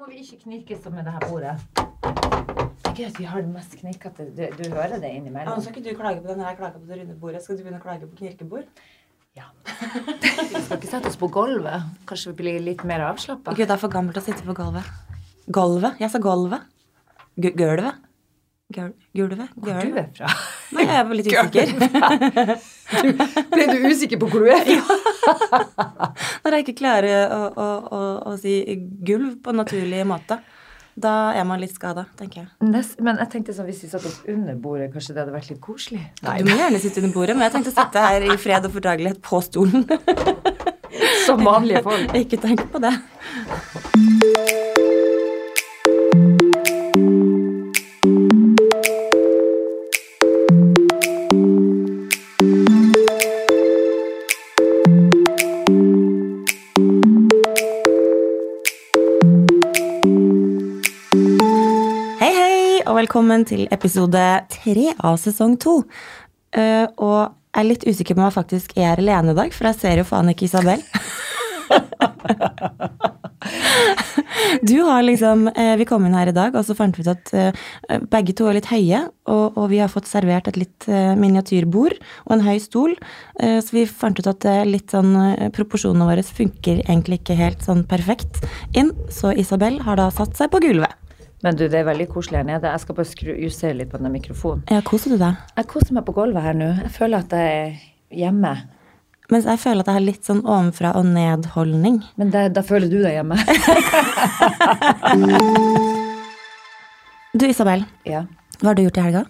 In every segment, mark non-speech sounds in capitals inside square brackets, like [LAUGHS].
må vi ikke knirke som med det her bordet. Det er gøy at vi har det mest knirkete. Du, du hører det Ja, innimellom. skal ikke du klage på den her, klage på det runde bordet? Skal du begynne å klage på knirkebord? Ja. Vi skal ikke sette oss på gulvet. Kanskje vi blir litt mer avslappa. Gud, det er for gammelt å sitte på gulvet. Gulvet? Jeg sa gulvet. Gu- Gulvet? Gul- Gulvet? Hvor du Gulvet? er fra? Nei, jeg er litt usikker. [LAUGHS] Ble du usikker på hvor du er? Når jeg ikke klarer å, å, å, å si gulv på en naturlig måte, da er man litt skada, tenker jeg. Nest, men jeg tenkte sånn, hvis vi satt oss under bordet, kanskje det hadde vært litt koselig? Nei. Du må gjerne sitte under bordet, men jeg tenkte å sitte her i fred og fordragelighet på stolen. Som vanlige folk. [LAUGHS] Ikke tenk på det. Velkommen til episode tre av sesong to. Uh, og jeg er litt usikker på om jeg faktisk er alene i dag, for jeg ser jo faen ikke Isabel. [LAUGHS] Du har liksom uh, Vi kom inn her i dag, og så fant vi ut at uh, begge to er litt høye. Og, og vi har fått servert et litt miniatyrbord og en høy stol. Så vi fant ut at litt sånn proporsjonene våre funker egentlig ikke helt sånn perfekt inn. Så Isabel har da satt seg på gulvet. Men du, det er veldig koselig her nede. Jeg skal bare skru, justere litt på den mikrofonen. Ja, koser du deg? Jeg koser meg på gulvet her nå. Jeg føler at jeg er hjemme. Mens jeg føler at jeg har litt sånn ovenfra og ned-holdning. Men det, da føler du deg hjemme. [LAUGHS] Du Isabel, ja. hva har du gjort i helga?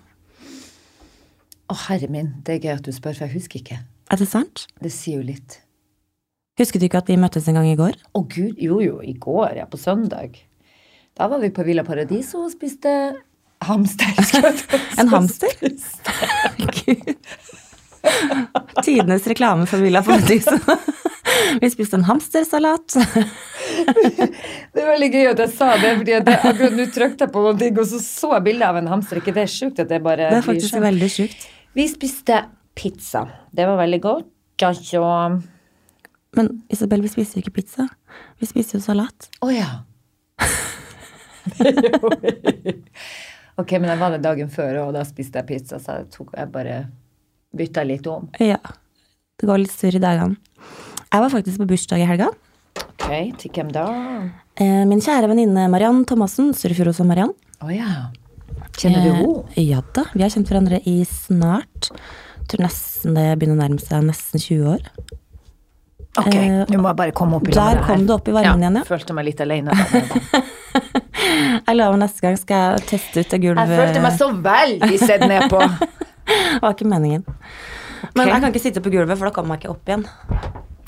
Å, herre min, det er gøy at du spør, for jeg husker ikke. Er det sant? Det sier jo litt. Husker du ikke at vi møttes en gang i går? Å gud, jo jo, i går, ja, på søndag. Da var vi på Villa Paradiso og spiste hamster. [LAUGHS] En hamster? [LAUGHS] Tidenes reklame for Villa Paradiso. Vi spiste en hamstersalat. [LAUGHS] Det er veldig gøy at jeg sa det, fordi at akkurat nå trykte jeg på noe ting og så så jeg bilde av en hamster. Er ikke det sjukt at det bare Det er faktisk sånn? veldig sjukt. Vi spiste pizza. Det var veldig godt. Å Men Isabel, vi spiser jo ikke pizza. Vi spiser jo salat. ja. [LAUGHS] ok, men jeg var det dagen før, og da spiste jeg pizza, så jeg, tok, jeg bare bytta litt om. Ja. Det går litt surr i dagene. Jeg var faktisk på bursdag i helga. Ok, til hvem da? Eh, Min kjære venninne Mariann Thomassen, Surfurosa Mariann. Oh, ja. Kjenner du henne? Eh, Ja da. Vi har kjent hverandre i snart jeg tror nesten det begynner å nærme seg nesten 20 år. Ok, du må bare komme opp i der kom du opp i varmen igjen, ja. Følte meg litt alene. da. [LAUGHS] Jeg lover neste gang skal jeg teste ut det gulvet. Jeg følte meg så veldig sett ned på. [LAUGHS] Det var ikke meningen. Men jeg kan ikke sitte på gulvet, for da kommer jeg ikke opp igjen.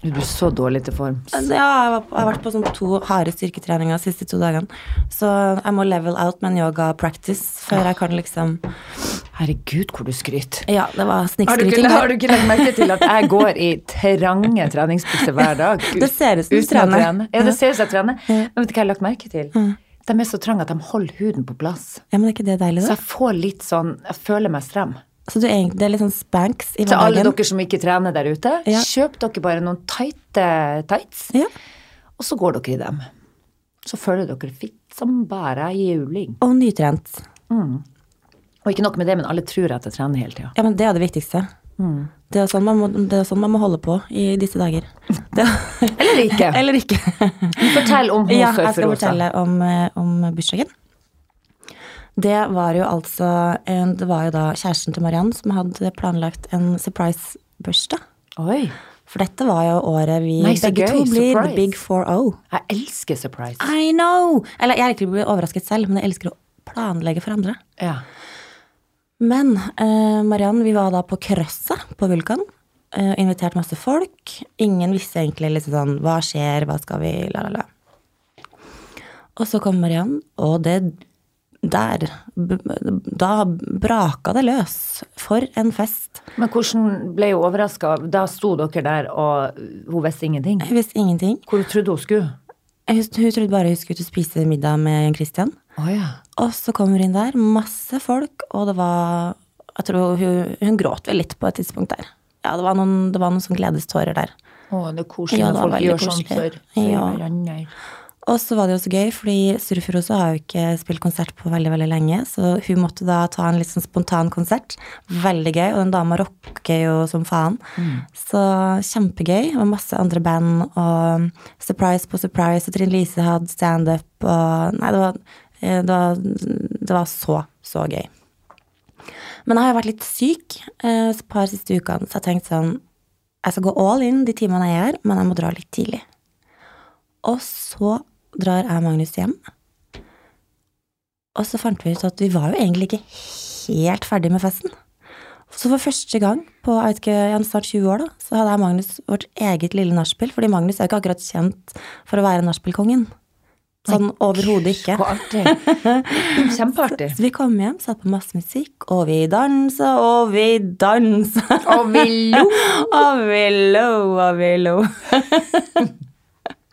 Du er så dårlig til form. Ja, jeg, var, jeg har vært på sånn to harde styrketreninger de siste to dagene. Så jeg må level out med en yoga practice før jeg kan liksom Herregud, hvor du skryter. Ja, det var snikskryting. har du ikke lagt merke til at jeg går i trange treningsbukser hver dag? [LAUGHS] Det ser ut som du trener. trene. Ja, det ser ut som jeg trener. Ja. Men vet du hva jeg har lagt merke til? De er så trange at de holder huden på plass. Ja, men er ikke det deilig, da? Så jeg får litt sånn Jeg føler meg stram. Så du det er litt sånn spanks i hverdagen. Til alle dere som ikke trener der ute, Ja. kjøp dere bare noen tighte tights, Ja. og så går dere i dem. Så føler dere fitt som bare juling. Og nytrent. Og ikke nok med det, men alle tror at jeg trener hele tida. Ja, men det er det viktigste. Det, er sånn man må, det er sånn man må holde på i disse dager. [LAUGHS] Det, Eller ikke. [LAUGHS] eller ikke. Fortell om hun [LAUGHS] Ja, jeg skal fortelle om, eh, om bursdagen. Det var jo altså Det var jo da kjæresten til Mariann som hadde planlagt en surprise-bursdag. Oi. For dette var jo året vi Nei, begge gøy, to blir surprise. the big 4-0. Jeg elsker surprise. I know! Eller jeg liker å bli overrasket selv, men jeg elsker å planlegge for andre. Ja. Men uh, Mariann, vi var da på krøsset på Vulkan. Uh, invitert masse folk. Ingen visste egentlig liksom sånn hva skjer, hva skal vi, la, la, la. Og så kom Mariann, og det der Da braka det løs. For en fest. Men hvordan ble hun overraska? Da sto dere der, og hun visste ingenting. Jeg visste ingenting. Hvor trodde hun skulle? Hun, Hun trodde bare hun skulle ut og spise middag med Christian. Oh, ja. Og så kommer hun inn der, masse folk, og det var Jeg tror hun, hun gråt vel litt på et tidspunkt der. Ja, det var noen, det var noen sånn gledestårer der. Å, det er koselig når ja, folk gjør koselig. for, for Ja. hverandre. Og så var det jo så gøy, fordi Surferosa har jo ikke spilt konsert på veldig veldig lenge, så hun måtte da ta en litt sånn spontan konsert. Veldig gøy, og den dama rocker jo som faen. Så kjempegøy. Og masse andre band, og surprise på surprise, og Trine Lise hadde standup, og Nei, det var, eh, det var, det var så, så gøy. Men jeg har jo vært litt syk eh, et par siste ukene, så jeg tenkte sånn Jeg skal gå all in de timene jeg er men jeg må dra litt tidlig. Og så drar jeg og Magnus hjem. Og så fant vi ut at vi var jo egentlig ikke helt ferdig med festen. Så for første gang på jeg vet ikke, jeg snart 20 år, da, så hadde jeg og Magnus vårt eget lille nachspiel. Fordi Magnus er jo ikke akkurat kjent for å være nachspielkongen. Sånn overhodet ikke. Så artig. Kjempeartig. [LAUGHS] Så vi kom hjem, satt på masse musikk, og vi dansa, og vi dansa. Og vi lo. [LAUGHS] Og vi lo, og vi lo. [LAUGHS]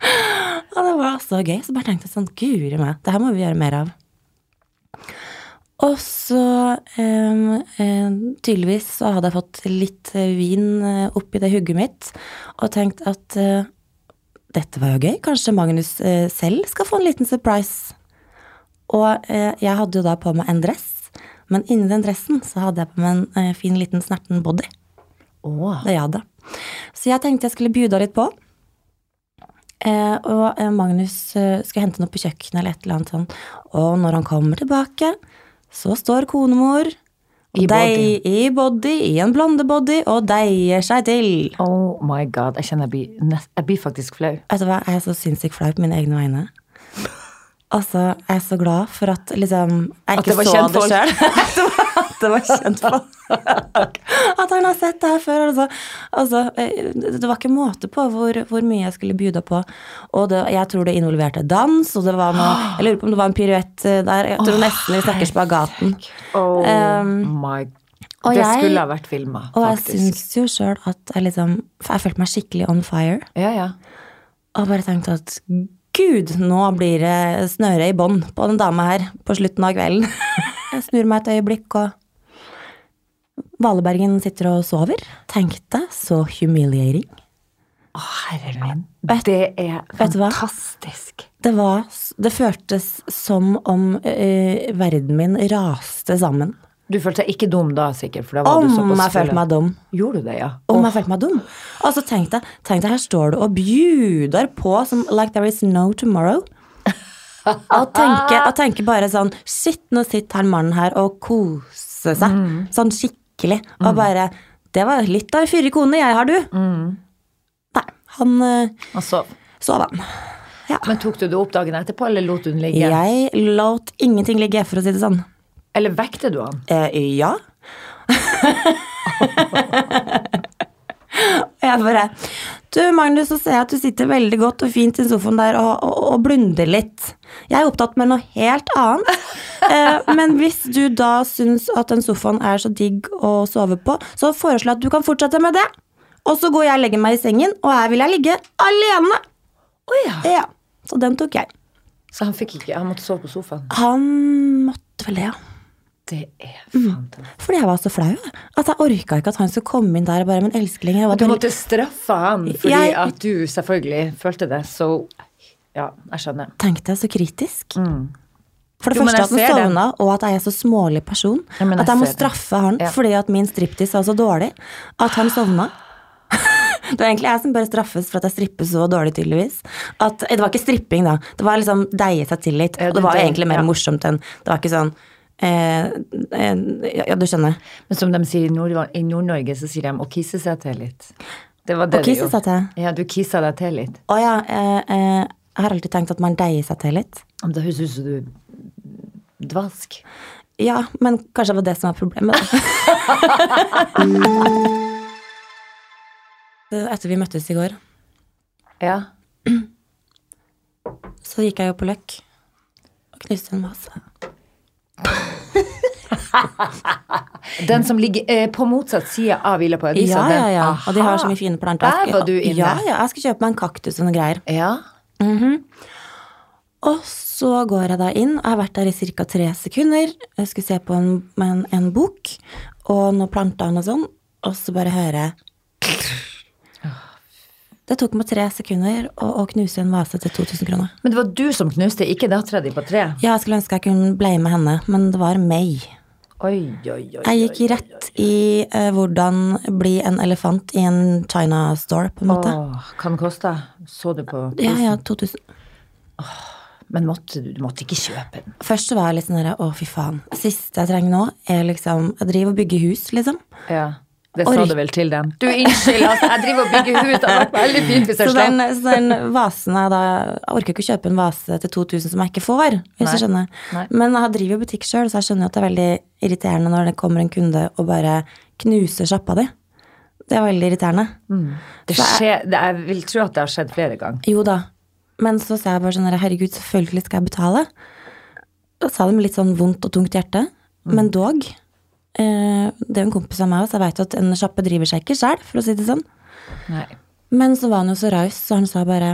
[GASPS] og det var så gøy. Så bare tenkte jeg sånn, guri meg, det her må vi gjøre mer av. Og så eh, tydeligvis så hadde jeg fått litt eh, vin eh, oppi det hugget mitt, og tenkt at eh, dette var jo gøy. Kanskje Magnus eh, selv skal få en liten surprise. Og eh, jeg hadde jo da på meg en dress, men inni den dressen så hadde jeg på meg en fin liten snerten body. Oh. Det hadde. Så jeg tenkte jeg skulle bjuda litt på. Eh, og eh, Magnus eh, skulle hente noe på kjøkkenet eller et eller annet sånt. Og når han kommer tilbake, så står konemor I og i body, i en blondebody, og deier seg til. Oh my god, jeg kjenner jeg blir, nest, jeg blir faktisk flau. Vet du hva, jeg er så sinnssykt flau på mine egne vegne. Altså, jeg er så glad for at liksom Jeg At ikke det var så det sjøl. [LAUGHS] Det var kjent folk. [LAUGHS] At han har sett det her før. Altså, altså, eh, det var ikke måte på hvor, hvor mye jeg skulle bjuda på. Og det, jeg tror det involverte dans, og det var noe [GASPS] Jeg lurer på om det var en piruett eh, der. Jeg tror nesten vi snakker spagaten. Oh Um, my og Det jeg- skulle ha vært filma, Og jeg faktisk. syns jo sjøl at jeg liksom For jeg følte meg skikkelig on fire. Ja, ja. Og bare tenkte at gud, nå blir det snøre i bånd på den dama her på slutten av kvelden. [LAUGHS] Jeg snur meg et øyeblikk, og Valebergen sitter og sover. Tenkte, så humiliating. Å, herre min. Det er du fantastisk. Det var Det føltes som om eh, verden min raste sammen. Du følte deg ikke dum da, sikkert? For da var du Om såpass jeg følte meg dum. Gjorde du det, ja? Om oh. jeg følte meg dum. Og så tenkte jeg, deg, her står du og bjuder på som like there is no tomorrow. [LAUGHS] Og tenker, tenke bare sånn Shit, nå sitter han mannen her og koser seg. Sånn skikkelig. Og bare Det var litt av fyrig kone jeg har, du. Nei, han Han sov. sov, han. men tok du det opp dagen etterpå, eller lot du den ligge? Jeg lot ingenting ligge, for å si det sånn. Eller vekte du han? Eh, ja. [LAUGHS] jeg bare Du, Magnus, så ser jeg at du sitter veldig godt og fint i sofaen der og, og, og blunder litt. Jeg er opptatt med noe helt annet. [LAUGHS] Eh, men hvis du da syns at den sofaen er så digg å sove på, så foreslår jeg at du kan fortsette med det. Og så går jeg og legger meg i sengen, og her vil jeg ligge alene. Oh, ja. Ja, Så den tok jeg. Så han fikk ikke Han måtte sove på sofaen? Han måtte vel det, ja. Det er fantastisk. Fordi jeg var så flau. At jeg orka ikke at han skulle komme inn der og bare Men elskling, jeg var du måtte straffe han fordi Jeg- at du selvfølgelig følte det, så Ja, jeg skjønner. tenkte jeg så kritisk. For det Jo, første at han det. sovna, og at jeg er så smålig person. Ja, jeg at jeg må straffe det. han Ja. fordi at min striptease var så dårlig at han sovna. [GASPS] Det var egentlig jeg som bare straffes for at jeg stripper så dårlig, tydeligvis. At, det var ikke stripping, da. Det var liksom deie seg til litt. Og det var egentlig mer morsomt enn Det var ikke sånn eh, eh, Ja, du skjønner. Men som de sier i Nord- i Nord-Norge, så sier de å kisse seg til litt. Det var det Å kisse seg til? Ja, du kissa deg til litt. Å ja, eh, eh, jeg har alltid tenkt at man deier seg til litt. Men da høres ut som du dvask. Ja, men kanskje det var det som var problemet, da. [LAUGHS] Etter vi møttes i går, Ja. så gikk jeg jo på Løkk og knuste en vase. [LAUGHS] [LAUGHS] Den som ligger eh, på motsatt side av Villa på Ødisa. Ja, ja, ja. Og de har så mye fine planter. Der var du inne. Ja, ja. Jeg skal kjøpe meg en kaktus og noen greier. Ja. Og så går jeg da inn. Jeg har vært der i ca. tre sekunder. Jeg skulle se på en, en, en bok og noen planter og noe sånn, og så bare hører jeg Det tok meg tre sekunder å, å knuse en vase til 2000 kroner. Men det var du som knuste, ikke dattera di på tre? Ja, jeg skulle ønske jeg kunne blame henne, men det var meg. Oi, oi, oi. Jeg gikk rett i eh, hvordan bli en elefant i en China store, på en måte. Åh, hva den kosta? Så du på Ja, ja, 2000. Men måtte du, du måtte ikke kjøpe den? Først så var jeg litt sånn herre, å fy faen. Siste jeg trenger nå, er liksom Jeg driver og bygger hus, liksom. Ja. Det sa du vel til den. Du, unnskyld, altså, jeg driver og bygger hud. Det hadde veldig fint hvis jeg Så den, så den vasen er da Jeg orker ikke å kjøpe en vase til 2000 som jeg ikke får, hvis Nei. du skjønner. Nei. Men jeg driver jo butikk sjøl, så jeg skjønner at det er veldig irriterende når det kommer en kunde og bare knuser sjappa di. Det er veldig irriterende. Det skjer, det, jeg vil tro at det har skjedd flere ganger. Jo da. Men så sa jeg bare sånn herregud, selvfølgelig skal jeg betale. Da sa de med litt sånn vondt og tungt hjerte. Men dog. Eh, det er en kompis av meg, også, jeg vet at en sjappe driver seg ikke sjæl, for å si det sånn. Nei. Men så var han jo så raus, så han sa bare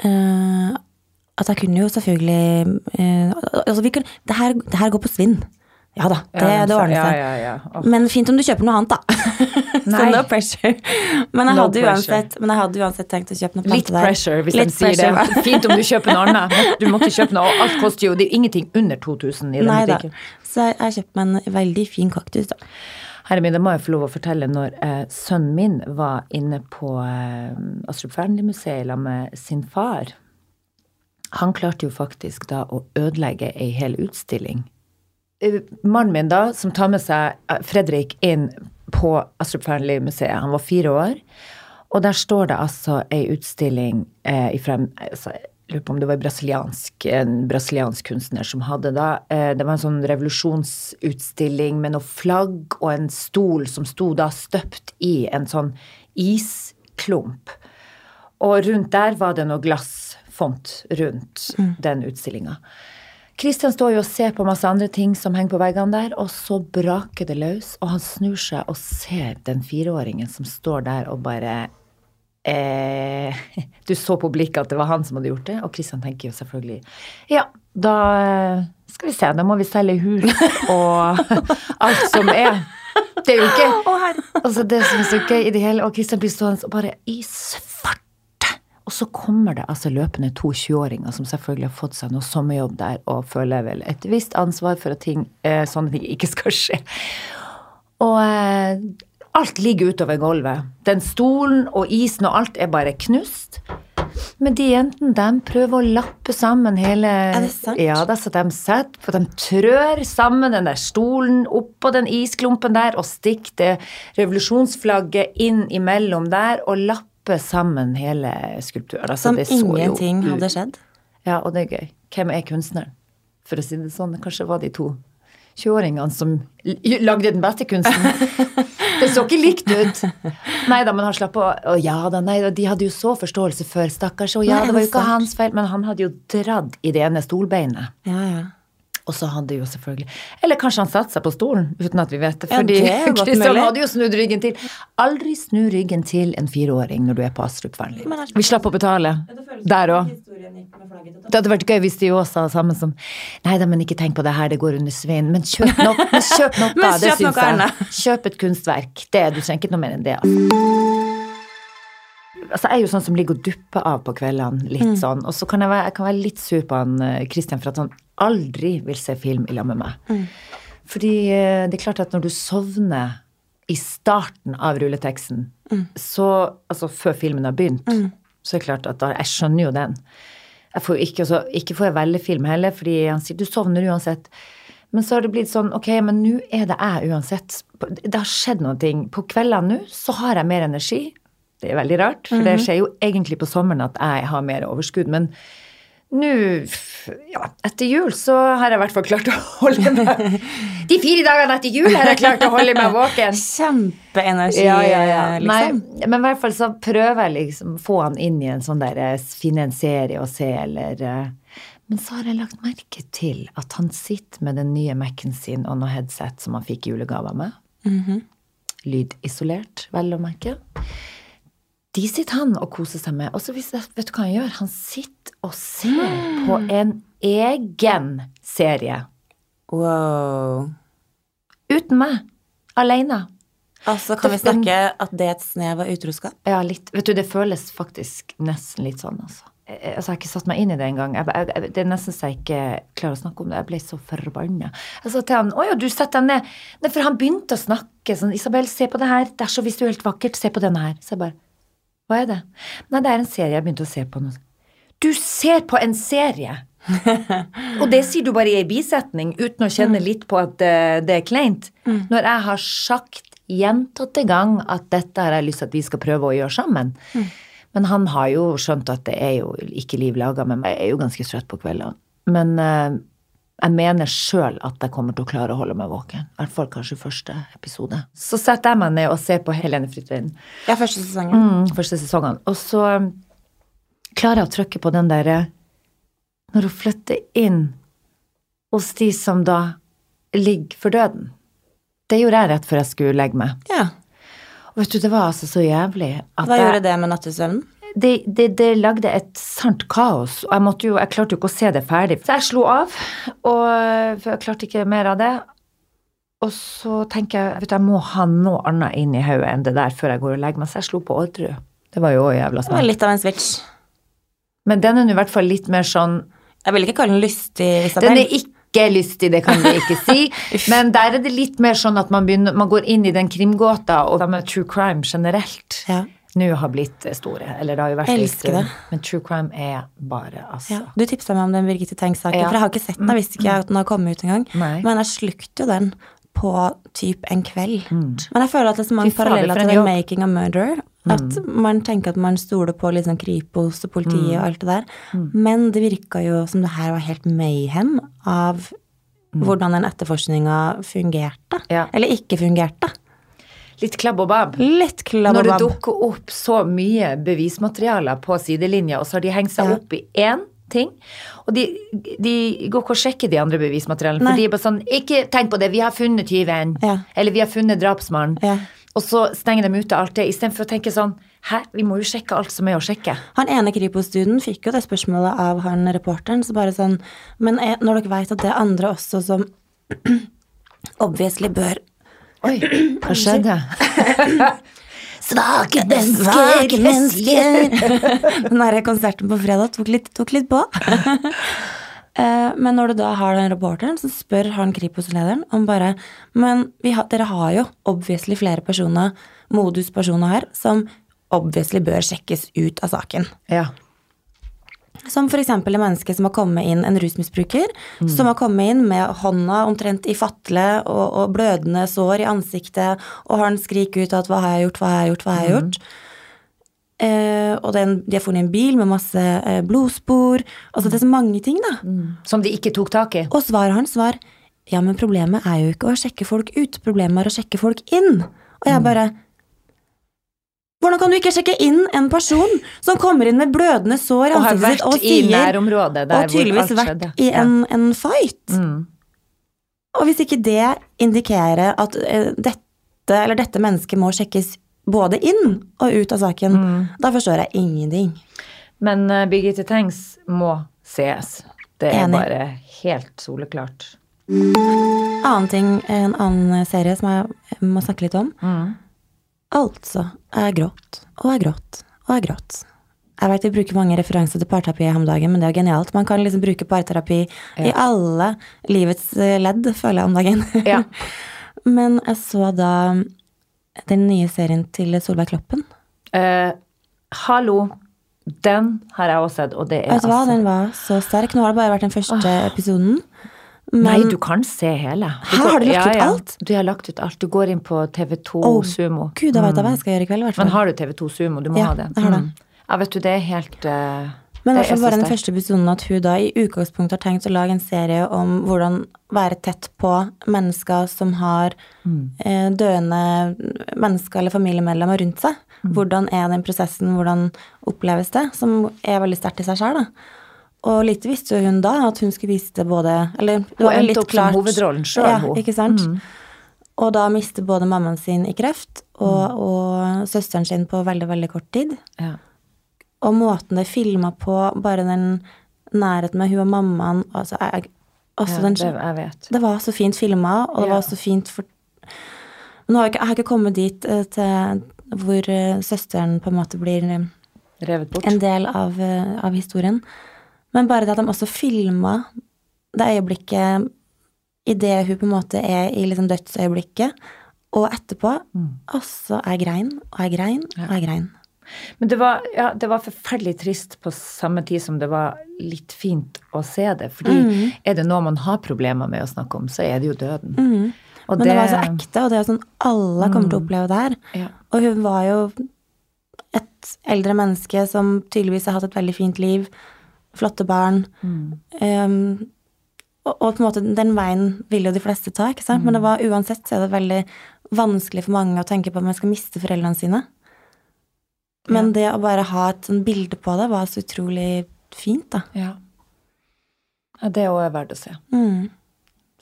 eh, at jeg kunne jo selvfølgelig eh, Altså, vi kunne det her, det her går på svinn. Ja da, det, Ja, det ordner seg. Ja, ja. Åh. Men fint om du kjøper noe annet, da. [LAUGHS] så no pressure. Men jeg, No hadde uansett, men jeg hadde uansett tenkt å kjøpe noe Litt plante der. pressure, hvis Litt de sier pressure. det. Fint om du kjøper noe annet. Du måtte kjøpe noe, og alt [LAUGHS] koster jo Det er ingenting under 2000 i den butikken. Så jeg, jeg kjøpte meg en veldig fin kaktus, da. Herre min, det må jeg få lov å fortelle. Når eh, sønnen min var inne på eh, Astrup Fearnley-museet sammen med sin far Han klarte jo faktisk da å ødelegge ei hel utstilling. Eh, Mannen min da, som tar med seg eh, Fredrik inn på Astrup Fearnley-museet, han var fire år. Og der står det altså ei utstilling eh, ifra altså, Jeg lurer på om det var brasiliansk, en brasiliansk kunstner som hadde da eh, Det var en sånn revolusjonsutstilling med noe flagg og en stol som sto da støpt i en sånn isklump. Og rundt der var det noe glassfont rundt den utstillinga. Kristian står jo og ser på masse andre ting som henger på veggene der, og så braker det løs, og han snur seg og ser den fireåringen som står der og bare eh, [LAUGHS] Du så på blikket at det var han som hadde gjort det, og Kristian tenker jo selvfølgelig Ja, da skal vi se, da må vi selge hus [LAUGHS] og alt som er. Det er jo ikke Altså, det som er så gøy i det hele, og Kristian blir stående og bare i svarte. Og så kommer det altså løpende to 20-åringer som selvfølgelig har fått seg noe sommerjobb der og føler vel et visst ansvar for at ting, eh, sånne ting ikke skal skje. Og eh, alt ligger utover gulvet. Den stolen og isen og alt er bare knust. Men de jentene, de prøver å lappe sammen hele Er det sant? Ja, da, så de setter for De trør sammen den der stolen oppå den isklumpen der og stikker det revolusjonsflagget inn imellom der og lapper sammen hele skulpturen. Altså, Som jo ingenting ut- hadde skjedd. Ja, og det er gøy. Hvem er kunstneren? For å si det sånn, kanskje var de to 20-åringene som lagde den beste kunsten. [LAUGHS] Det så ikke likt ut. Nei da, men han slapp å Å ja da, nei da, de hadde jo så forståelse før, stakkars. Og ja, det var jo ikke hans feil, men han hadde jo dratt i det ene stolbeinet. Ja, ja. Og så hadde jo selvfølgelig Eller kanskje han satte seg på stolen uten at vi vet det. Fordi er godt Kristian hadde jo snudd ryggen til. Aldri snu ryggen til en fireåring når du er på Astrup Fearnley. Er- Vi slapp å betale der òg. Det hadde vært gøy hvis de òg sa det samme som Nei da, men ikke tenk på det her, det går under svinn. Men kjøp noe, men kjøp noe, [LAUGHS] Men det syns jeg. Kjøp et kunstverk. Det, du trenger ikke noe mer enn det. Altså. Altså, jeg er jo sånn som ligger og dupper av på kveldene, litt Mm. sånn. Og så kan jeg være, jeg kan være litt sur på han Kristian, Christian for at han aldri vil se film i lag med meg. Mm. Fordi eh, det er klart at når du sovner i starten av rulleteksten, Mm. så Altså før filmen har begynt, så er det klart at da Jeg skjønner jo den. Jeg får ikke, altså, ikke får jeg velge film heller, fordi han sier du sovner uansett. Men så har det blitt sånn, ok, men nå er det jeg uansett. Det har skjedd noen ting. På kveldene nå så har jeg mer energi. Det er veldig rart, for det skjer jo egentlig på sommeren at jeg har mer overskudd. Men nå, ja, etter jul så har jeg i hvert fall klart å holde meg [LAUGHS] De fire dagene etter jul har jeg klart å holde meg våken. Kjempeenergi, Ja, ja, ja. liksom. Nei, men i hvert fall så prøver jeg liksom få han inn i en sånn der eh, finne en serie å se, eller eh, Men så har jeg lagt merke til at han sitter med den nye Mac-en sin og noe headset som han fikk julegaver julegave av meg. Mhm. Lydisolert, vel å merke. De sitter han og koser seg med. Og så jeg, vet du hva han gjør? Han sitter og ser på en egen serie. Wow. Uten meg. Aleine. Altså, kan vi snakke at det er et snev av utroskap? Ja, litt. Vet du, det føles faktisk nesten litt sånn, altså. Jeg, altså, jeg har ikke satt meg inn i det engang. Det er nesten så jeg ikke klarer å snakke om det. Jeg ble så forbanna. Jeg sa til han å ja, du setter deg ned. Nei, for han begynte å snakke sånn Isabel, se på det her. Det er så visuelt vakkert. Se på denne her. Så jeg bare Hva er det? Nei, det er en serie jeg begynte å se på nå. Du ser på en serie! [LAUGHS] Og det sier du bare i ei bisetning uten å kjenne litt på at uh, det er kleint. Når jeg har sagt gjentatte gang at dette har jeg lyst til at vi skal prøve å gjøre sammen. Men han har jo skjønt at det er jo ikke liv laga med meg. Jeg er jo ganske trøtt på kveldene. Men eh, jeg mener sjøl at jeg kommer til å klare å holde meg våken. I hvert fall kanskje første episode. Så setter jeg meg ned og ser på Helene Fritvin. Ja, første sesongen. Mm, første sesongen. Og så um, klarer jeg å trykke på den derre Når hun flytter inn hos de som da ligger for døden. Det gjorde jeg rett før jeg skulle legge meg. Ja. Og vet du, det var altså så jævlig at Hva jeg, gjorde det med nattesøvnen? Det, det, det lagde et sant kaos, og jeg, måtte jo, jeg klarte jo ikke å se det ferdig. Så jeg slo av, og, for jeg klarte ikke mer av det. Og så tenker jeg vet du, jeg må ha noe annet inn i hodet enn det der før jeg går og legger meg, så jeg slo på Orderud. Det var jo jævla Det var litt av en switch. Men den er nå i hvert fall litt mer sånn Jeg vil ikke kalle den lystig, Isabel. Den er ikke lystig, det kan vi ikke [LAUGHS] si. men der er det litt mer sånn at man, begynner, man går inn i den krimgåta, og det med true crime generelt Ja. Nå har blitt store. Eller det har jo vært Jeg elsker det. Men true crime er bare, altså. Ja. Du tipsa meg om den Birgitte Tengs-saken, Ja. for jeg har ikke sett den. Jeg visste ikke at den har kommet ut engang. Men jeg slukte jo den på typ en kveld. Men jeg føler at det er så mange paralleller til den 'Making a Murderer'. At man tenker at man stoler på liksom Kripos og politiet og alt det der. Men det virka jo som det her var helt mayhem av hvordan den etterforskninga fungerte. Ja. Eller ikke fungerte. Litt klabb og babb. Litt klabb Når det dukker opp så mye bevismaterialer på sidelinja, og så har de hengt seg Ja. opp i én ting, og de, de går ikke og sjekker de andre bevismaterialene, Nei. for de er bare sånn Ikke tenk på det, vi har funnet tyven. Ja. Eller vi har funnet drapsmannen. Ja. Og så stenger de ute alt det, istedenfor å tenke sånn Hæ, vi må jo sjekke alt som er å sjekke. Han ene Kripos-duden fikk jo det spørsmålet av han reporteren, så bare sånn Men når dere veit at det er andre også som [CLEARS THROAT] obviously bør Oi, [CLEARS THROAT] hva skjedde? [CLEARS THROAT] Svake mennesker! Svake mennesker! Den [LAUGHS] [LAUGHS] derre konserten på fredag tok litt, tok litt på. [LAUGHS] Eh, Men når du da har den reporteren, så spør han Kripos-lederen om bare Men vi har, dere har jo obviously flere personer, moduspersoner her, som obviously bør sjekkes ut av saken. Ja. Som f.eks. det menneske som har kommet inn, en rusmisbruker, som har kommet inn med hånda omtrent i fatle og, og blødende sår i ansiktet, og han skriker ut at 'hva har jeg gjort, hva har jeg gjort', hva har jeg gjort? Eh, og den, de har funnet en bil med masse eh, blodspor. Altså det er så mange ting, da. Som de ikke tok tak i. Og svaret hans var ja, men problemet er jo ikke å sjekke folk ut, problemet er å sjekke folk inn. Og jeg bare Hvordan kan du ikke sjekke inn en person som kommer inn med blødende sår i ansiktet sitt og sier Og tydeligvis vært i en, en fight. Mm. Og hvis ikke det indikerer at eh, dette, eller dette mennesket må sjekkes både inn og ut av saken, Mm. da forstår jeg ingenting. Men uh, Birgitte Tengs må sees. Det er Enig. bare helt soleklart. Annen ting, en annen serie som jeg må snakke litt om. Mm. Altså, jeg gråt, og jeg gråt, og jeg gråt. Jeg vet vi bruker mange referanser til parterapi om dagen, men det er jo genialt. Man kan liksom bruke parterapi i alle livets eh, ledd, føler jeg om dagen. Ja. [LAUGHS] men jeg så da den nye serien til Solveig Kloppen. Eh, hallo. Den har jeg også sett, og det er Vet du hva, altså den var så sterk. Nå har det bare vært den første episoden. Nei, du kan se hele. Du Hæ, har du lagt ut alt? Du har lagt ut alt. Du går inn på TV2 oh, Sumo. gud, da vet jeg hva jeg skal gjøre i kveld, i hvert Men har du TV2 Sumo? Du må Ja, ha det. jeg har det. Mm. Ja, vet du, det er helt uh... Men det fall bare den første episoden at hun da i utgangspunktet har tenkt å lage en serie om hvordan være tett på mennesker som har Mm. eh, døende mennesker eller familiemedlemmer rundt seg. Mm. Hvordan er den prosessen, hvordan oppleves det, som er veldig sterkt i seg sjøl, da. Og lite visste hun da at hun skulle vise det både Eller det Hun var jo endte litt klart. som hovedrollen sjøl, Ja, hun. ikke sant? Mm. Og da miste både mammaen sin i kreft og, Mm. og søsteren sin på veldig, veldig kort tid. Ja. Og måten det filma på, bare den nærheten med hun og mammaen altså, jeg, altså Ja, den, det, jeg vet. det var så fint filma, og det Ja. var så fint for Nå har jeg, ikke, jeg har ikke kommet dit uh, til hvor uh, søsteren på en måte blir eh, Revet bort. en del av, av historien. Men bare det at de også filma det øyeblikket idet hun på en måte er i liksom dødsøyeblikket, og etterpå. Altså, jeg grein, og jeg grein, og jeg grein. Men det var, ja, det var forferdelig trist på samme tid som det var litt fint å se det. Fordi Mm. er det noe man har problemer med å snakke om, så er det jo døden. Mm. Men det, var så ekte, og det er sånn alle kommer til å oppleve det her. Ja. Og hun var jo et eldre menneske som tydeligvis har hatt et veldig fint liv. Flotte barn. Um, og, og på en måte den veien vil jo de fleste ta, ikke sant? Men det var uansett så er det veldig vanskelig for mange å tenke på om man skal miste foreldrene sine. Men det å bare ha et sånn bilde på det var så utrolig fint, da. Ja. ja det òg er verdt å se. Mm.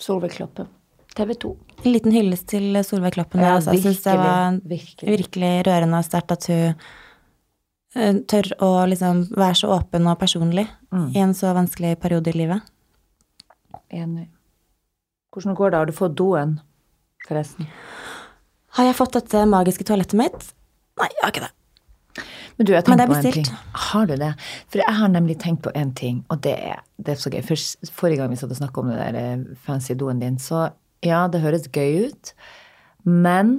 Solveig Kloppen. TV 2. En liten hyllest til Solveig Kloppen. Ja, altså. Jeg synes det var virkelig. virkelig rørende og sterkt at hun tør å liksom være så åpen og personlig i en så vanskelig periode i livet. Enig. Hvordan går det? Har du fått doen, forresten? Har jeg fått dette magiske toalettet mitt? Nei, jeg har ikke det. Men du, jeg Men det er bestilt. Har du det? For jeg har nemlig tenkt på en ting, og det er, det er så gøy. Først, forrige gang vi satt og snakka om det der eh, fancy doen din, så ja, det høres gøy ut, men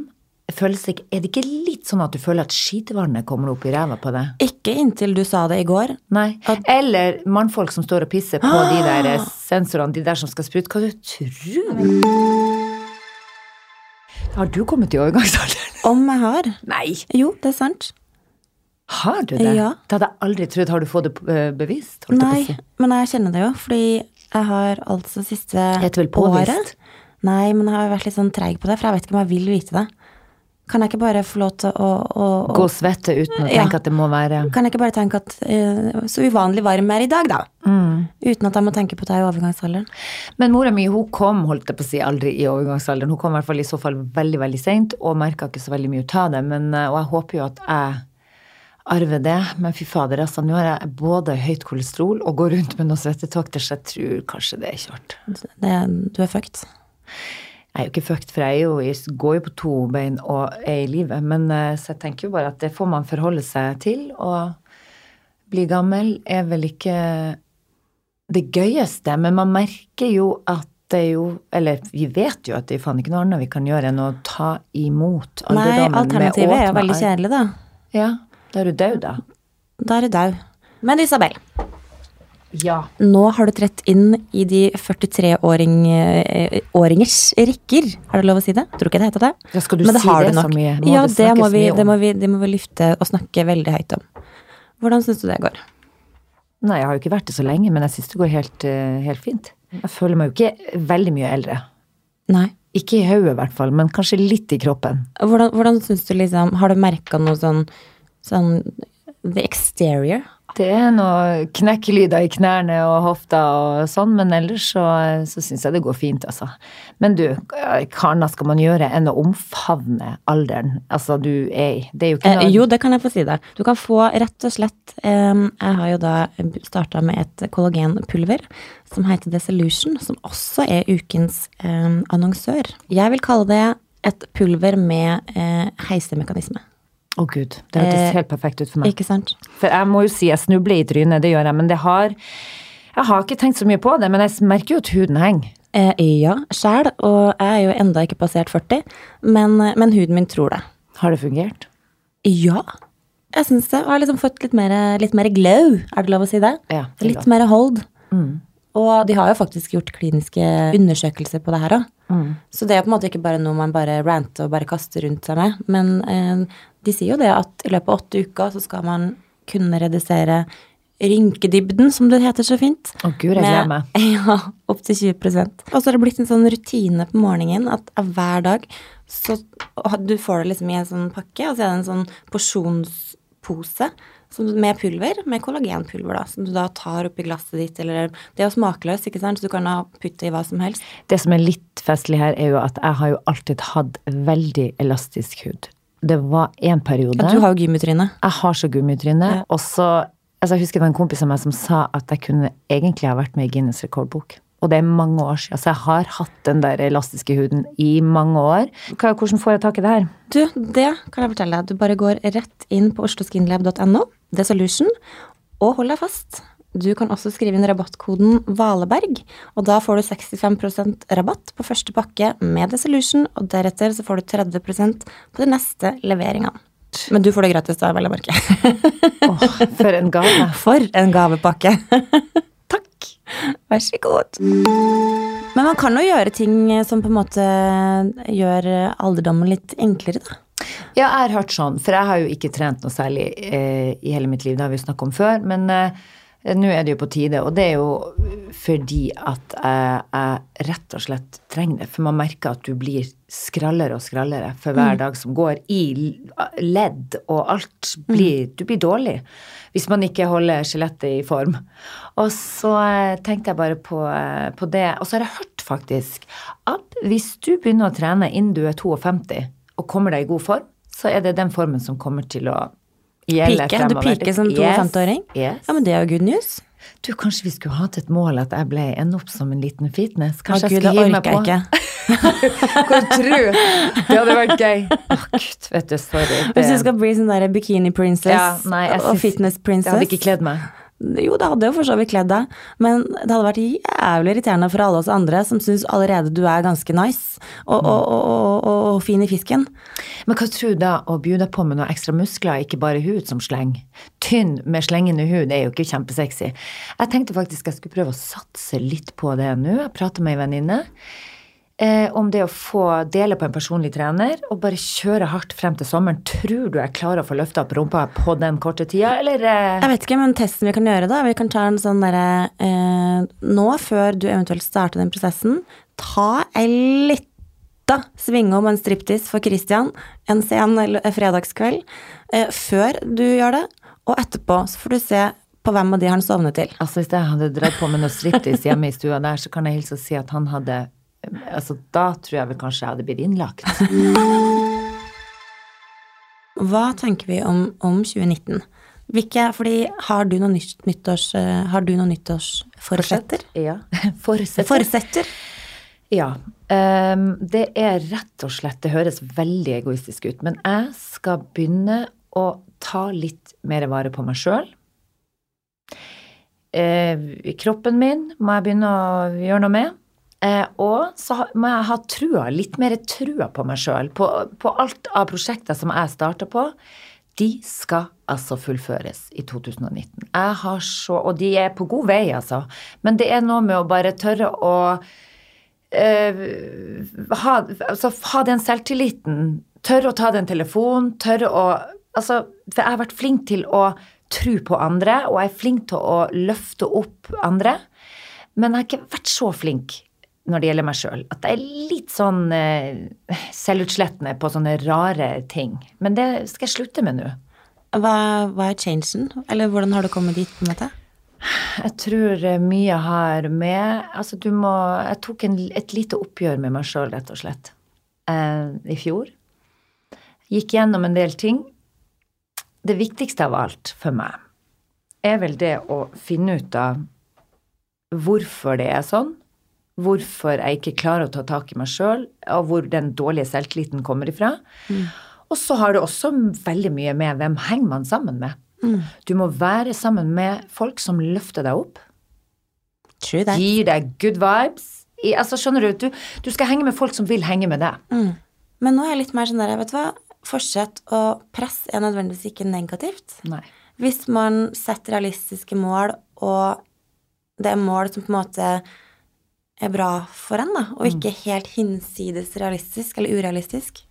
føles det er det ikke litt sånn at du føler at skitvannet kommer opp i ræva på deg? Ikke inntil du sa det i går. Nei. Eller mannfolk som står og pisser på de der eh, sensorene, de der som skal sprute. Hva du tror Har du kommet i overgangsalderen? [LAUGHS] Om jeg har. Nei! Jo, det er sant. Har du det? Ja. Det hadde jeg aldri trodd. Har du fått det bevist? jeg på Nei, si? men jeg kjenner det jo, fordi jeg har altså siste året Nei, men jeg har vært litt sånn treig på det, for jeg vet ikke om jeg vil vite det. Kan jeg ikke bare få lov til å, å, å Gå svette uten å Ja. tenke at det må være Kan jeg ikke bare tenke at uh, så uvanlig varm er i dag, da? Mm. Uten at jeg må tenke på er i overgangsalderen. Men mora mi hun kom holdt jeg på å si, aldri i overgangsalderen. Hun kom i hvert fall i så fall veldig veldig seint og merka ikke så veldig mye ut av det. Men, eh, og jeg håper jo at jeg arver det. Men fy fader, altså, nå har jeg både høyt kolesterol og går rundt med noen svettetokter, så jeg tror kanskje det er kjørt. Det, du er fucked. Jeg er jo ikke fucked, for jeg, jo, jeg går jo på to bein og er i livet. Men eh, så jeg tenker jo bare at det får man forholde seg til. Og bli gammel er vel ikke det gøyeste, men man merker jo at det er jo Eller vi vet jo at det er faen ikke noe annet vi kan gjøre enn å ta imot Nei, alderdommen med alternativet er jo veldig kjedelig, da. Ja, da er du død, da. Da er du død. Men Isabel, Ja. nå har du trett inn i de 43-åringers rekker. Har du lov å si det? Tror ikke det heter det. Ja, skal du Men det si har det du så mye? Må ja, det det må, vi, det, må vi, det må vi lyfte og snakke veldig høyt om. Hvordan syns du det går? Nei, jeg har jo ikke vært det så lenge, men jeg syns det går helt, eh, helt fint. Jeg føler meg jo ikke veldig mye eldre. Nei. Ikke i hodet, i hvert fall, men kanskje litt i kroppen. Hvordan, hvordan syns du liksom Har du merka noe sånn sånn The exterior? Det er noe knekkelyder i knærne og hofta og sånn, men ellers så, så syns jeg det går fint, altså. Men du, hva annet skal man gjøre enn å omfavne alderen? Altså, du er Det er jo ikke Eh, noe jo, det kan jeg få si deg. Du kan få rett og slett eh, Jeg har jo da starta med et kollagenpulver som heter Desolution, som også er ukens eh, annonsør. Jeg vil kalle det et pulver med eh, heisemekanisme. Å gud, det hørtes Eh, helt perfekt ut for meg. Ikke sant? For jeg må jo si jeg snubler i trynet, det gjør jeg, men det har Jeg har ikke tenkt så mye på det, men jeg merker jo at huden henger. Eh, ja, sjæl, og jeg er jo enda ikke passert 40, men, men huden min tror det. Har det fungert? Ja, jeg syns det. Og har liksom fått litt mer, litt mer glow, er det lov å si det? Ja, det litt mer hold. Og de har jo faktisk gjort kliniske undersøkelser på det her òg. Så det er på en måte ikke bare noe man bare ranter og bare kaster rundt seg med. Men eh, de sier jo det at i løpet av åtte uker så skal man kunne redusere rynkedybden, som det heter så fint. Å gud, jeg gleder meg. [LAUGHS] Ja, opptil 20 Og så har det blitt en sånn rutine på morgenen at hver dag så Du får det liksom i en sånn pakke, og så er det en sånn porsjonspose med pulver, med kollagenpulver, da, som du da tar oppi glasset ditt, eller Det er jo smakløst, ikke sant, så du kan ha putte i hva som helst. Det som er litt festlig her, er jo at jeg har jo alltid hatt veldig elastisk hud. Det var en periode Ja, du har jo gummitryne. Jeg har så gummitryne. Ja. Og så altså Jeg husker det var en kompis av meg som sa at jeg kunne egentlig ha vært med i Guinness rekordbok. Og det er mange år siden, så jeg har hatt den der elastiske huden i mange år. Hva, hvordan får jeg tak i det her? Du, det kan jeg fortelle deg. Du bare går rett inn på osloskinlab.no, The Solution, og hold deg fast. Du kan også skrive inn rabattkoden Valeberg, og da får du 65% rabatt på første pakke med The Solution, og deretter så får du 30% på de neste leveringene. Men du får det gratis, da, vel å merke. [LAUGHS] oh, for en gave. For en gavepakke. [LAUGHS] Takk. Vær så god. Men man kan jo gjøre ting som på en måte gjør alderdommen litt enklere, da. Ja, jeg har hørt sånn, for jeg har jo ikke trent noe særlig eh, i hele mitt liv, det har vi snakket om før. Men eh, nå er det jo på tide, og det er jo fordi at jeg, jeg rett og slett trenger det. For man merker at du blir skrallere og skrallere for hver dag som går. I ledd og alt blir Du blir dårlig hvis man ikke holder skjelettet i form. Og så eh, tenkte jeg bare på, eh, på det. Og så har jeg hørt faktisk at hvis du begynner å trene innen du er 52 og kommer deg i god form, så er det den formen som kommer til å Pike? Du piker som Yes, 52-åring? Yes. Ja, men det er jo good news. Du, kanskje vi skulle hatt et mål at jeg ble ende opp som en liten fitness? Kanskje gud, jeg skulle hive meg på? jeg ikke. [LAUGHS] Hvor tror du? Det hadde vært gøy. Å gud, vet du, sorry. Hvis du skal bli sånn der bikini princess Ja, nei, og fitness Det princess hadde ikke kledd meg. Jo, det hadde jo for så vidt kledd deg, men det hadde vært jævlig irriterende for alle oss andre som syns allerede du er ganske nice og, og, og, og, fin i fisken. Men hva tror du da å deg på med noe ekstra muskler, ikke bare hud som sleng? Tynn med slengende hud er jo ikke kjempesexy. Jeg tenkte faktisk jeg skulle prøve å satse litt på det nå. Jeg prater med ei venninne. Eh, om det å få dele på en personlig trener og bare kjøre hardt frem til sommeren. Tror du jeg klarer å få løfta opp rumpa på den korte tida, eller? Eh? Jeg vet ikke, men testen vi kan gjøre da, vi kan ta en sånn derre eh, Nå, før du eventuelt starter den prosessen, ta ei svinge om en striptease for Christian en sen fredagskveld eh, før du gjør det, og etterpå så får du se på hvem av de han sovner til. Altså Hvis jeg hadde dratt på med noe striptease hjemme i stua der, så kan jeg hilse og si at han hadde Altså Da tror jeg vel kanskje jeg hadde blitt innlagt. [LAUGHS] Hva tenker vi om, om 2019? Hvilke, fordi har du noen nytt, nyttårs, eh, har du noen nyttårsforsetter? Ja. [LAUGHS] Forsetter. Forsetter? Ja. Um, det er rett og slett Det høres veldig egoistisk ut, men jeg skal begynne å ta litt mer vare på meg sjøl. kroppen min må jeg begynne å gjøre noe med. Eh, og så må jeg ha trua, litt mer trua på meg sjøl. På, på alt av prosjekter som jeg starta på. De skal altså fullføres i 2019. Jeg har så Og de er på god vei, altså. Men det er noe med å bare tørre å eh, ha, altså, ha den selvtilliten. Tørre å ta den telefonen. Tørre å Altså, for jeg har vært flink til å tro på andre, og jeg er flink til å løfte opp andre. Men jeg har ikke vært så flink når det gjelder meg sjøl. At jeg er litt sånn eh, selvutslettende på sånne rare ting. Men det skal jeg slutte med nå. Hva, hva er changen? Eller hvordan har du kommet dit, på en måte? Jeg tror eh, mye har med Altså, du må Jeg tok en, et lite oppgjør med meg sjøl, rett og slett, eh, i fjor. Gikk gjennom en del ting. Det viktigste av alt for meg er vel det å finne ut av hvorfor det er sånn. Hvorfor jeg ikke klarer å ta tak i meg sjøl, og hvor den dårlige selvtilliten kommer ifra. Og så har det også veldig mye med hvem henger man sammen med. Du må være sammen med folk som løfter deg opp, True that. gir deg good vibes. I, altså, skjønner du, du, du skal henge med folk som vil henge med deg. Mm. Men nå er jeg litt mer sånn der, vet du hva, forsett og press er nødvendigvis ikke negativt. Nei. Hvis man setter realistiske mål, og det er mål som på en måte er bra for en, da, og ikke helt hinsides realistisk eller urealistisk.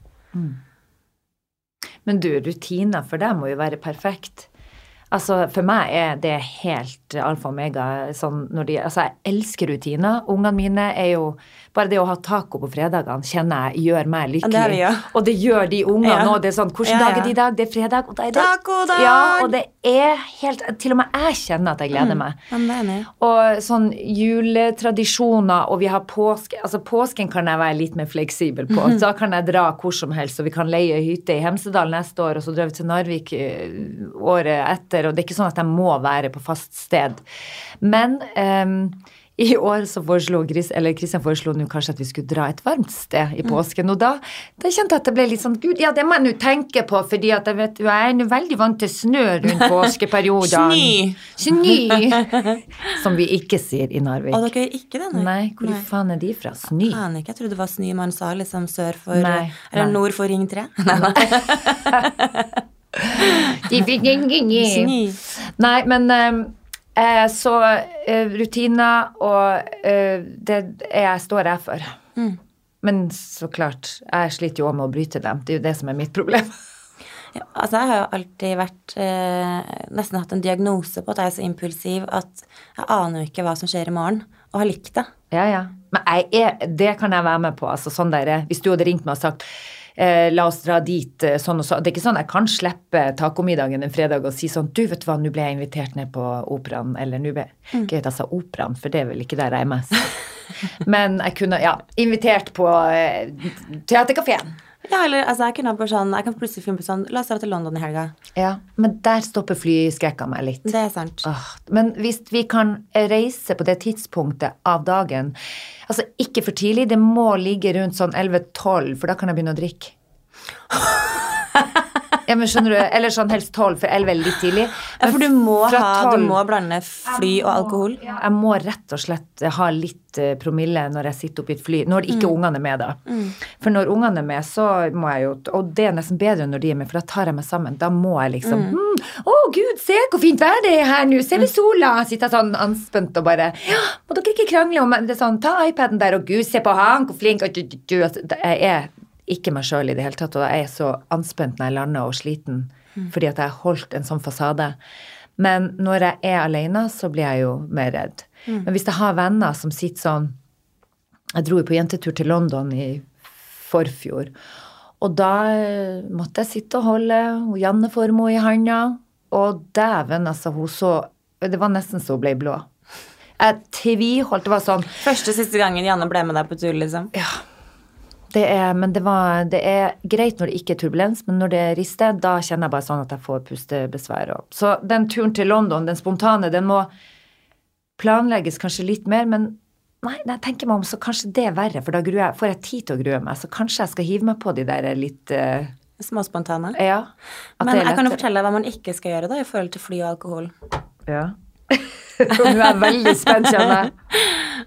Men du, rutiner for deg må jo være perfekt. Altså, For meg er det helt alfa og omega. Sånn når de, altså, Jeg elsker rutiner. Ungene mine er jo Bare det å ha taco på fredagene kjenner jeg gjør meg lykkelig. det har vi jo. Og det gjør de ungene Ja. nå. Det er sånn Hvilken Ja, dag er det i dag? Det er fredag. Og da er det Tacodag! Ja, og det er helt Til og med jeg kjenner at jeg gleder meg. Det er enig. Og sånn juletradisjoner, og vi har påske Altså påsken kan jeg være litt mer fleksibel på. Da kan jeg dra hvor som helst, og vi kan leie hytte i Hemsedal neste år, og så drar vi til Narvik eh, året etter, og det er ikke sånn at jeg må være på fast sted. Men ehm, i år så foreslo Chris, eller Kristian foreslo nå kanskje at vi skulle dra et varmt sted i påsken. Og da, da kjente jeg at det ble litt sånn Gud, ja, det må jeg nå tenke på, fordi at jeg vet jeg er nå veldig vant til snø rundt [LAUGHS] påskeperiodene. Snø. [LAUGHS] Som vi ikke sier i Narvik. Og dere gjør ikke det, nei? Nei, hvor faen er de fra? Snø? Aner ikke. Jeg trodde det var snø man sa liksom sør for Nei, Eller nei. nord for Ring 3. [LAUGHS] De fikk ingen Snø. Nei, men eh, eh, så eh, rutiner og eh, det jeg, står jeg for. Mm. Men så klart, jeg sliter jo òg med å bryte dem. Det er jo det som er mitt problem. [LAUGHS] Ja, altså jeg har jo alltid vært eh, Nesten hatt en diagnose på at jeg er så impulsiv at jeg aner jo ikke hva som skjer i morgen, og har likt det. Ja, ja. Men er, det kan jeg være med på. Altså, sånn der, hvis du hadde ringt meg og sagt eh, la oss dra dit eh, sånn og sånn. Det er ikke sånn jeg kan slippe tacomiddagen en fredag og si sånn Du, vet du hva, nå ble jeg invitert ned på operaen. Eller nå ble Ikke at jeg sa operaen, for det er vel ikke der jeg er mest. Men jeg kunne, ja, invitert på eh, teaterkafeen. Ja, eller altså jeg kunne sånn Jeg kan plutselig finne på sånn La oss dra til London i helga. Ja, men der stopper flyskrekka meg litt. Det er sant. Åh, men hvis vi kan reise på det tidspunktet av dagen Altså ikke for tidlig, det må ligge rundt sånn 11-12, for da kan jeg begynne å drikke. [LAUGHS] Ja, men skjønner du, Eller sånn helst 12, for 11 er litt tidlig. Ja, for du må, ha, ha, du må blande fly og alkohol. Ja, jeg må rett og slett ha litt eh, promille når jeg sitter oppi et fly. Når ikke ungene er med, da. For når ungene er med, så må jeg jo Og det er nesten bedre når de er med, for da tar jeg meg sammen. Da må jeg liksom mm. Å, gud, se hvor fint vær det er her nå! Se ved sola? Sitter jeg sånn anspent og bare Ja, må dere ikke krangle om det er sånn, Ta iPaden der, og gud, se på han, hvor flink du. Altså, Jeg er ikke meg sjøl i det hele tatt, og jeg er så anspent når jeg lander og sliten fordi at jeg har holdt en sånn fasade. Men når jeg er alene, så blir jeg jo mer redd. Men hvis jeg har venner som sitter sånn Jeg dro jo på jentetur til London i forfjor. Og da eh, måtte jeg sitte og holde Janne Formoe i handa. Og dæven, altså, hun så Det var nesten så hun ble blå. Jeg tviholdt. Det var sånn Første siste gangen Janne ble med deg på tur, liksom. Ja. Det er, men det, var, det er greit når det ikke er turbulens, men når det rister, da kjenner jeg bare sånn at jeg får pustebesvær. og- Så den turen til London, den spontane, den må planlegges kanskje litt mer, men nei, når jeg tenker meg om, så kanskje det er verre, for da jeg, får jeg tid til å grue meg. Så kanskje jeg skal hive meg på de der litt Små spontane? Ja. Men jeg kan jo fortelle deg hva man ikke skal gjøre da, i forhold til fly og alkohol. Ja. [LAUGHS] Nå er jeg veldig spent, kjenner jeg.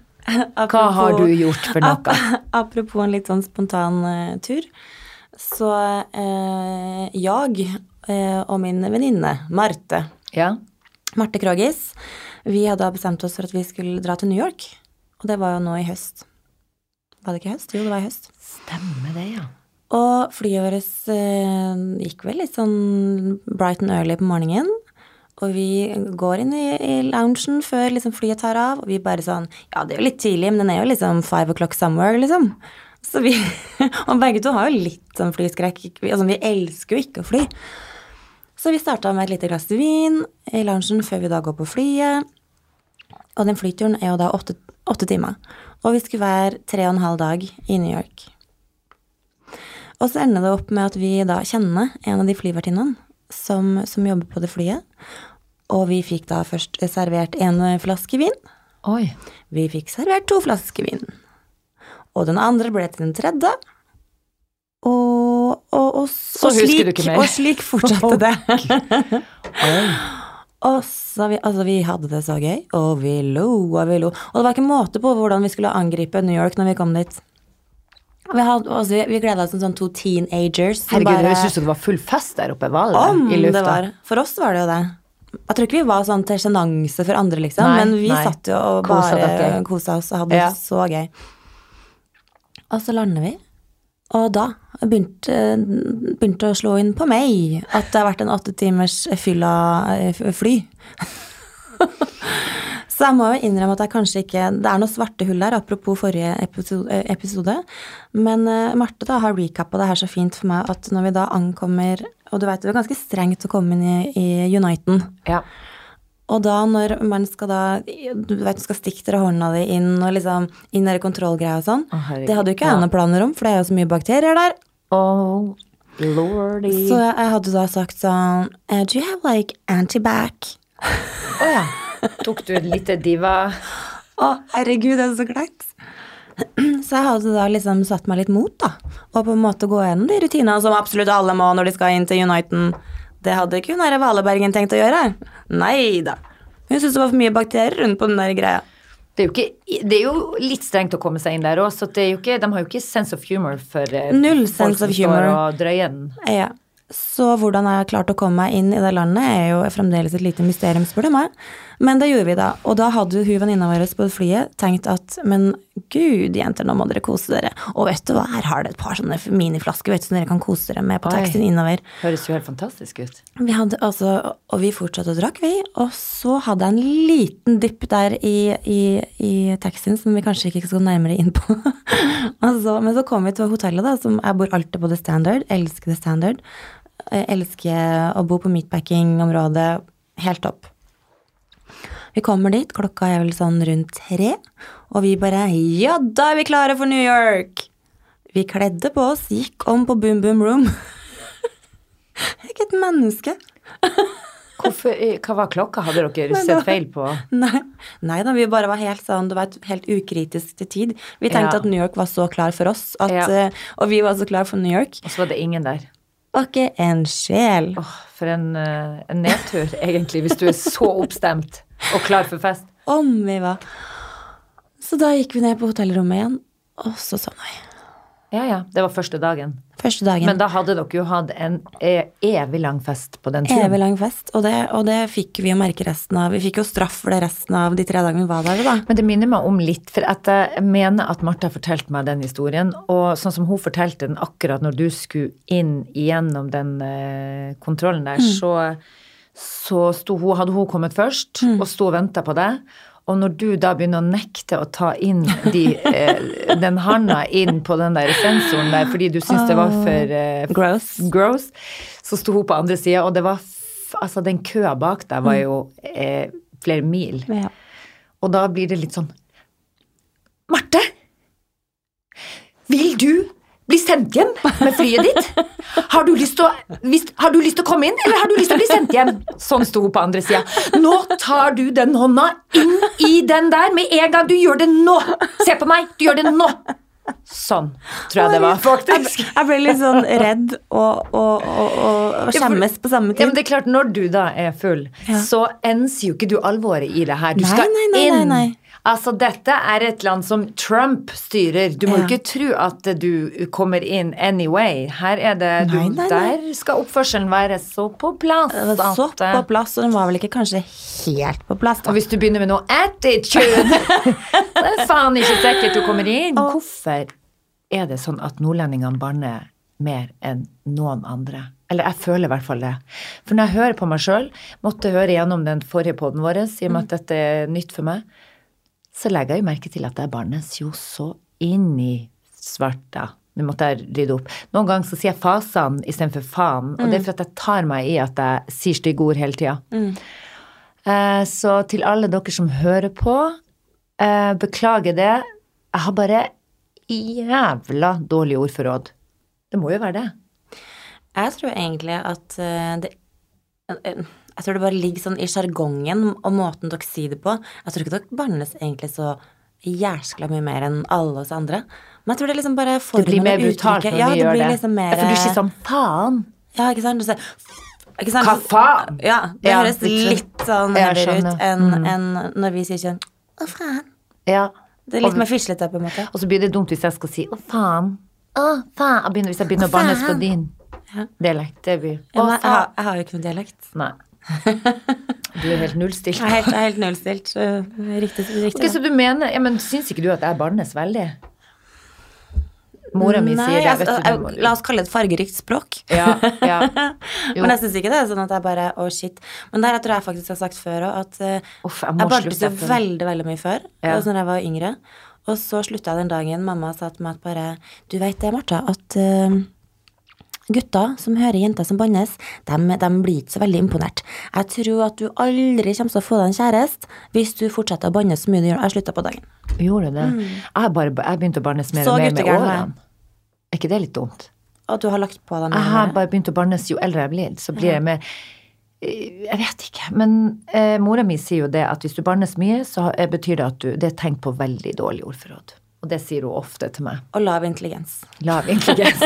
[LAUGHS] Hva har du gjort for noe? Ap- [LAUGHS] Apropos en litt sånn spontan uh, tur. Så uh, jeg uh, og min venninne Marte, Ja. Marte Krogis, vi hadde bestemt oss for at vi skulle dra til New York. Og det var jo nå i høst. Var det ikke høst? Jo, det var i høst. Stemmer det, ja. Og flyet vårt gikk vel litt sånn bright and early på morgenen. Og vi går inn i, i loungen før liksom flyet tar av, og vi bare sånn Ja, det er jo litt tidlig, men den er jo liksom five o'clock somewhere, liksom. Så vi [LAUGHS] Og begge to har jo litt sånn flyskrekk. Altså, vi elsker jo ikke å fly. Så vi starta med et lite glass vin i loungen før vi da går på flyet. Og den flyturen er jo da åtte, åtte timer. Og vi skulle være tre og en halv dag i New York. Og så ender det opp med at vi da kjenner en av de flyvertinnene som, som jobber på det flyet. Og vi fikk da først servert en flaske vin. Oi. Vi fikk servert to flasker vin. Og den andre ble til den tredje. Og, og, og, og, slik, slik fortsatte det. [LAUGHS] Og så vi, altså, vi hadde det så gøy, og vi lo og vi lo. Og det var ikke måte på hvordan vi skulle angripe New York når vi kom dit. Vi, hadde, altså, vi, gleda oss som sånn to teenagers. Herregud, bare- høres syntes det var full fest der oppe. Var det Om det var. For oss var det jo det. Jeg tror ikke vi var sånn til sjenanse for andre, liksom. Nei, men vi nei. satt jo og Kosa bare kosa oss og hadde Ja. det så gøy. Og så lander vi, og da begynte, begynte å slå inn på meg at det har vært en åtte timers fylla eh, fly. [LAUGHS] Så jeg må jo innrømme at jeg kanskje ikke Det er noe svarte hull der, apropos forrige episode. episode. Men eh, Marte da har recappa det her så fint for meg at når vi da ankommer Og du vet det er ganske strengt å komme inn i, i Uniten. Ja. Og da når man skal da Du vet du skal stikke dere hånda di inn og liksom inn i kontrollgreia og sånn. Oh, det hadde jo ikke jeg noen planer om, for det er jo så mye bakterier der. Oh, lordy. Så jeg hadde da sagt sånn eh, Do you have like antibac? Å ja. Tok du et lite diva Å, herregud, det er så kleint. [CLEARS THROAT] Så jeg hadde da liksom satt meg litt mot, da. Og på en måte gå gjennom de rutinene som absolutt alle må når de skal inn til Uniten. Det hadde ikke hun der Valebergen tenkt å gjøre. Nei da. Hun syntes det var for mye bakterier rundt på den der greia. Det er, ikke, det er jo litt strengt å komme seg inn der òg, så ikke, de har jo ikke sense of humor for eh, Null sense of humor. og drøyer den. Ja. Så hvordan jeg har klart å komme meg inn i det landet, er jo fremdeles et lite mysterium, spør du meg. Men det gjorde vi da. Og da hadde hun venninna vår på flyet tenkt at men gud, jenter, nå må dere kose dere. Og vet du hva, her har dere et par sånne miniflasker vet du, som dere kan kose dere med på taxien innover. Høres jo helt fantastisk ut. Vi hadde altså, og vi fortsatte å drakk, vi. Og så hadde jeg en liten dypp der i, i, i taxien som vi kanskje ikke skal gå nærmere inn på. [LAUGHS] altså, men så kom vi til hotellet, da, som jeg bor alltid på The Standard. Elsker The Standard. Jeg elsker å bo på meatpacking-området. Helt topp. Vi kommer dit, klokka er vel sånn rundt tre, og vi bare Ja, da er vi klare for New York! Vi kledde på oss, gikk om på Boom Boom Room. [LAUGHS] Ikke et menneske. Hvorfor, eh, hva var klokka? Hadde dere Nei, sett feil på Nei, nei da, vi bare var helt sånn, det var et helt ukritisk til tid. Vi tenkte Ja. at New York var så klar for oss, at, Ja. eh, og vi var så klar for New York. Og så var det ingen der. Og ikke en sjel. Åh, for en, eh, en nedtur, [LAUGHS] egentlig, hvis du er så oppstemt og klar for fest. Om vi var. Så da gikk vi ned på hotellrommet igjen, og så sovna vi. Ja, ja. Det var første dagen. Første dagen. Men da hadde dere jo hatt en e- evig lang fest på den turen. Evig lang fest, og det, og det fikk vi jo merke resten av. Vi fikk jo straff for det resten av de tre dagene vi var der, da. Men det minner meg om litt, for at jeg mener at Martha fortalte meg den historien. Og sånn som hun fortalte den akkurat når du skulle inn igjennom den eh, kontrollen der, så, så sto hun, hadde hun kommet først og sto og venta på deg. Og når du da begynner å nekte å ta inn de, eh, den handa inn på den der sensoren der fordi du syntes det var for eh, Gross. gross, så sto hun på andre sida, og det var Altså, den køa bak deg var jo eh, flere mil. Ja. Og da blir det litt sånn Marte! Vil du bli sendt hjem med flyet ditt? Har du lyst til å, komme inn, eller har du lyst til å bli sendt hjem? Sånn sto hun på andre sida. Nå tar du den hånda inn i den der med en gang. Du gjør det nå! Se på meg! Du gjør det nå! Sånn tror jeg det var, faktisk. Jeg, jeg ble litt sånn redd og, og, og, og, skjemmes på samme Ja, men tid. det er klart, Når du da er full, Ja. så enser jo ikke du alvoret i det her. Du Nei, skal nei, nei, inn. Nei, nei. Altså, dette er et land som Trump styrer. Du må Ja. ikke tro at du kommer inn anyway. Her er det du, Nei, nei, nei. Der skal oppførselen være så på plass. Det var så at, eh, på plass, og den var vel ikke kanskje helt på plass. og hvis du begynner med noe attitude, [LAUGHS] så er det faen ikke sikkert du kommer inn. Hvorfor er det sånn at nordlendingene banner mer enn noen andre? Eller jeg føler i hvert fall det. For når jeg hører på meg sjøl, måtte høre gjennom den forrige poden vår, i og med at dette er nytt for meg, så legger jeg jo merke til at det barnet jo så inn i svarta. Nå måtte jeg rydde opp. Noen ganger så sier jeg fasene istedenfor faen, og det er for at jeg tar meg i at jeg sier stygge ord hele tida. Eh, Så til alle dere som hører på, eh, beklager det. Jeg har bare jævla dårlig ordforråd. Det må jo være det. Jeg tror egentlig at eh, det Jeg tror det bare ligger sånn i sjargongen og måten dere sier det på. Jeg tror ikke dere bannes egentlig så jæskla mye mer enn alle oss andre. Men jeg tror det er liksom bare Det blir mer brutalt når ja, vi det gjør det. Liksom mer, Ja, For du sier sånn faen. Ja, ikke sant? Du sier, ikke sant? Hva faen? Ja, det Ja, høres litt sånn Jeg heller ut enn Mm. en når vi sier sånn Å, faen. Ja. Det er litt Og- mer fislete, på en måte. Og så blir det dumt hvis jeg skal si 'å, faen'. Å, faen. Hvis jeg begynner å bannes på din Ja. dialekt. Det blir Ja, jeg, har, jeg har jo ikke noe dialekt. Nei. Du er helt nullstilt. Jeg er helt, jeg er helt nullstilt. så Riktig. riktig Okay, Så du mener ja, men Syns ikke du at jeg barnes veldig? Mora mi Nei, sier det. altså, jeg, la oss kalle det et fargerikt språk. Ja, ja. [LAUGHS] Men jeg syns ikke det er sånn at jeg bare Å, shit. Men der jeg tror jeg faktisk har sagt før òg at eh, Uff, jeg jeg slutte. jo veldig, veldig mye før. Ja. Altså når jeg var yngre. Og så slutta jeg den dagen mamma sa til meg at bare Du veit det, Martha, at eh, gutta som hører jenter som bannes, de, blir ikke så veldig imponert. Jeg tror at du aldri kommer til å få deg en kjæreste hvis du fortsetter å banne så mye du gjør. Jeg slutta på dagen. Gjorde det? Jeg bare, jeg begynte å bannes mer Så og mer med årene. Er ikke det litt dumt? At du har lagt på deg Jeg har bare begynt å bannes jo eldre jeg blir. Så blir jeg mer Jeg vet ikke, men eh, mora mi sier jo det at hvis du bannes mye, så eh, betyr det at du Det er tegn på veldig dårlig ordforråd. Og det sier hun ofte til meg. Og lav intelligens. Lav intelligens.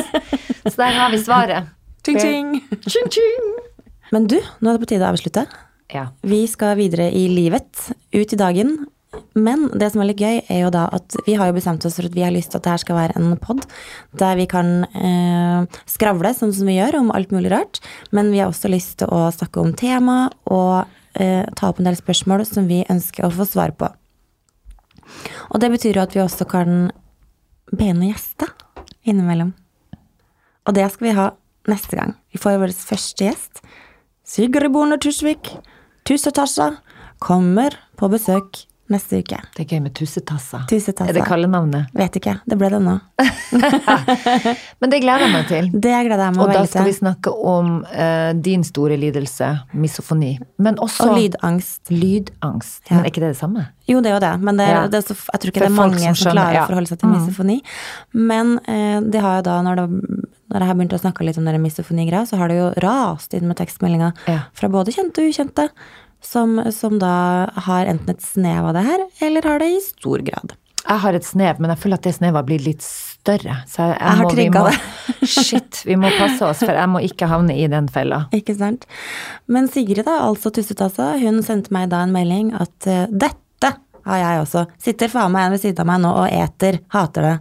så der har vi svaret. Ching, ching. Ching, ching. Men du, nå er det på tide å avslutte. Ja. Vi skal videre i livet, ut i dagen. Men det som er litt gøy, er jo da at vi har jo bestemt oss for at vi har lyst til at det her skal være en pod der vi kan eh, skravle, sånn som vi gjør, om alt mulig rart. Men vi har også lyst til å snakke om tema og eh, ta opp en del spørsmål som vi ønsker å få svar på. Og det betyr jo at vi også kan be noen gjester innimellom. Og det skal vi ha neste gang. Vi får vår første gjest. Sigrid Bonde Tusvik, Tusetasja, kommer på besøk neste uke. Det er gøy med tussetassa. Tussetassa. Er det kallenavnet? Vet ikke. Det ble det nå. [LAUGHS] Men det gleder jeg meg til. [LAUGHS] Det gleder jeg meg Og da veldig skal vi snakke om uh, din store lidelse, misofoni. Men også Og lydangst. lydangst. Ja. Men er ikke det det samme? Jo, det er jo det, men det, Ja. det så, jeg tror ikke For det er mange som som, klarer ja. å forholde seg til Mm. misofoni. Men uh, det har jo da, når, det, når jeg har begynt å snakke litt om misofoni-greia, så har det jo rast inn med tekstmeldinger Ja. fra både kjente og ukjente, som, som da har enten et snev av det her, eller har det i stor grad. Jeg har et snev, men jeg føler at det snevet har blitt litt større. Så jeg, Jeg har må, vi det. [LAUGHS] Shit, vi må passe oss, for jeg må ikke havne i den fella. Ikke sant? Men Sigrid, da, altså Tussetassa, hun sendte meg da en melding at uh, dette har jeg også. Sitter faen meg en ved siden av meg nå og eter. Hater det.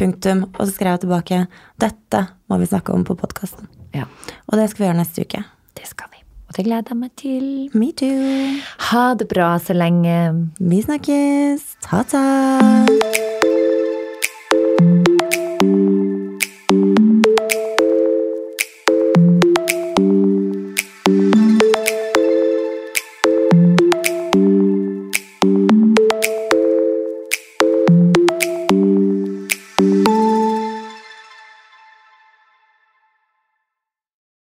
Punktum. Og så skrev jeg tilbake dette må vi snakke om på podkasten. Ja, Og det skal vi gjøre neste uke. det skal vi. Og det gleder jeg meg til. Me too. Ha det bra så lenge. Vi snakkes. Ta-ta.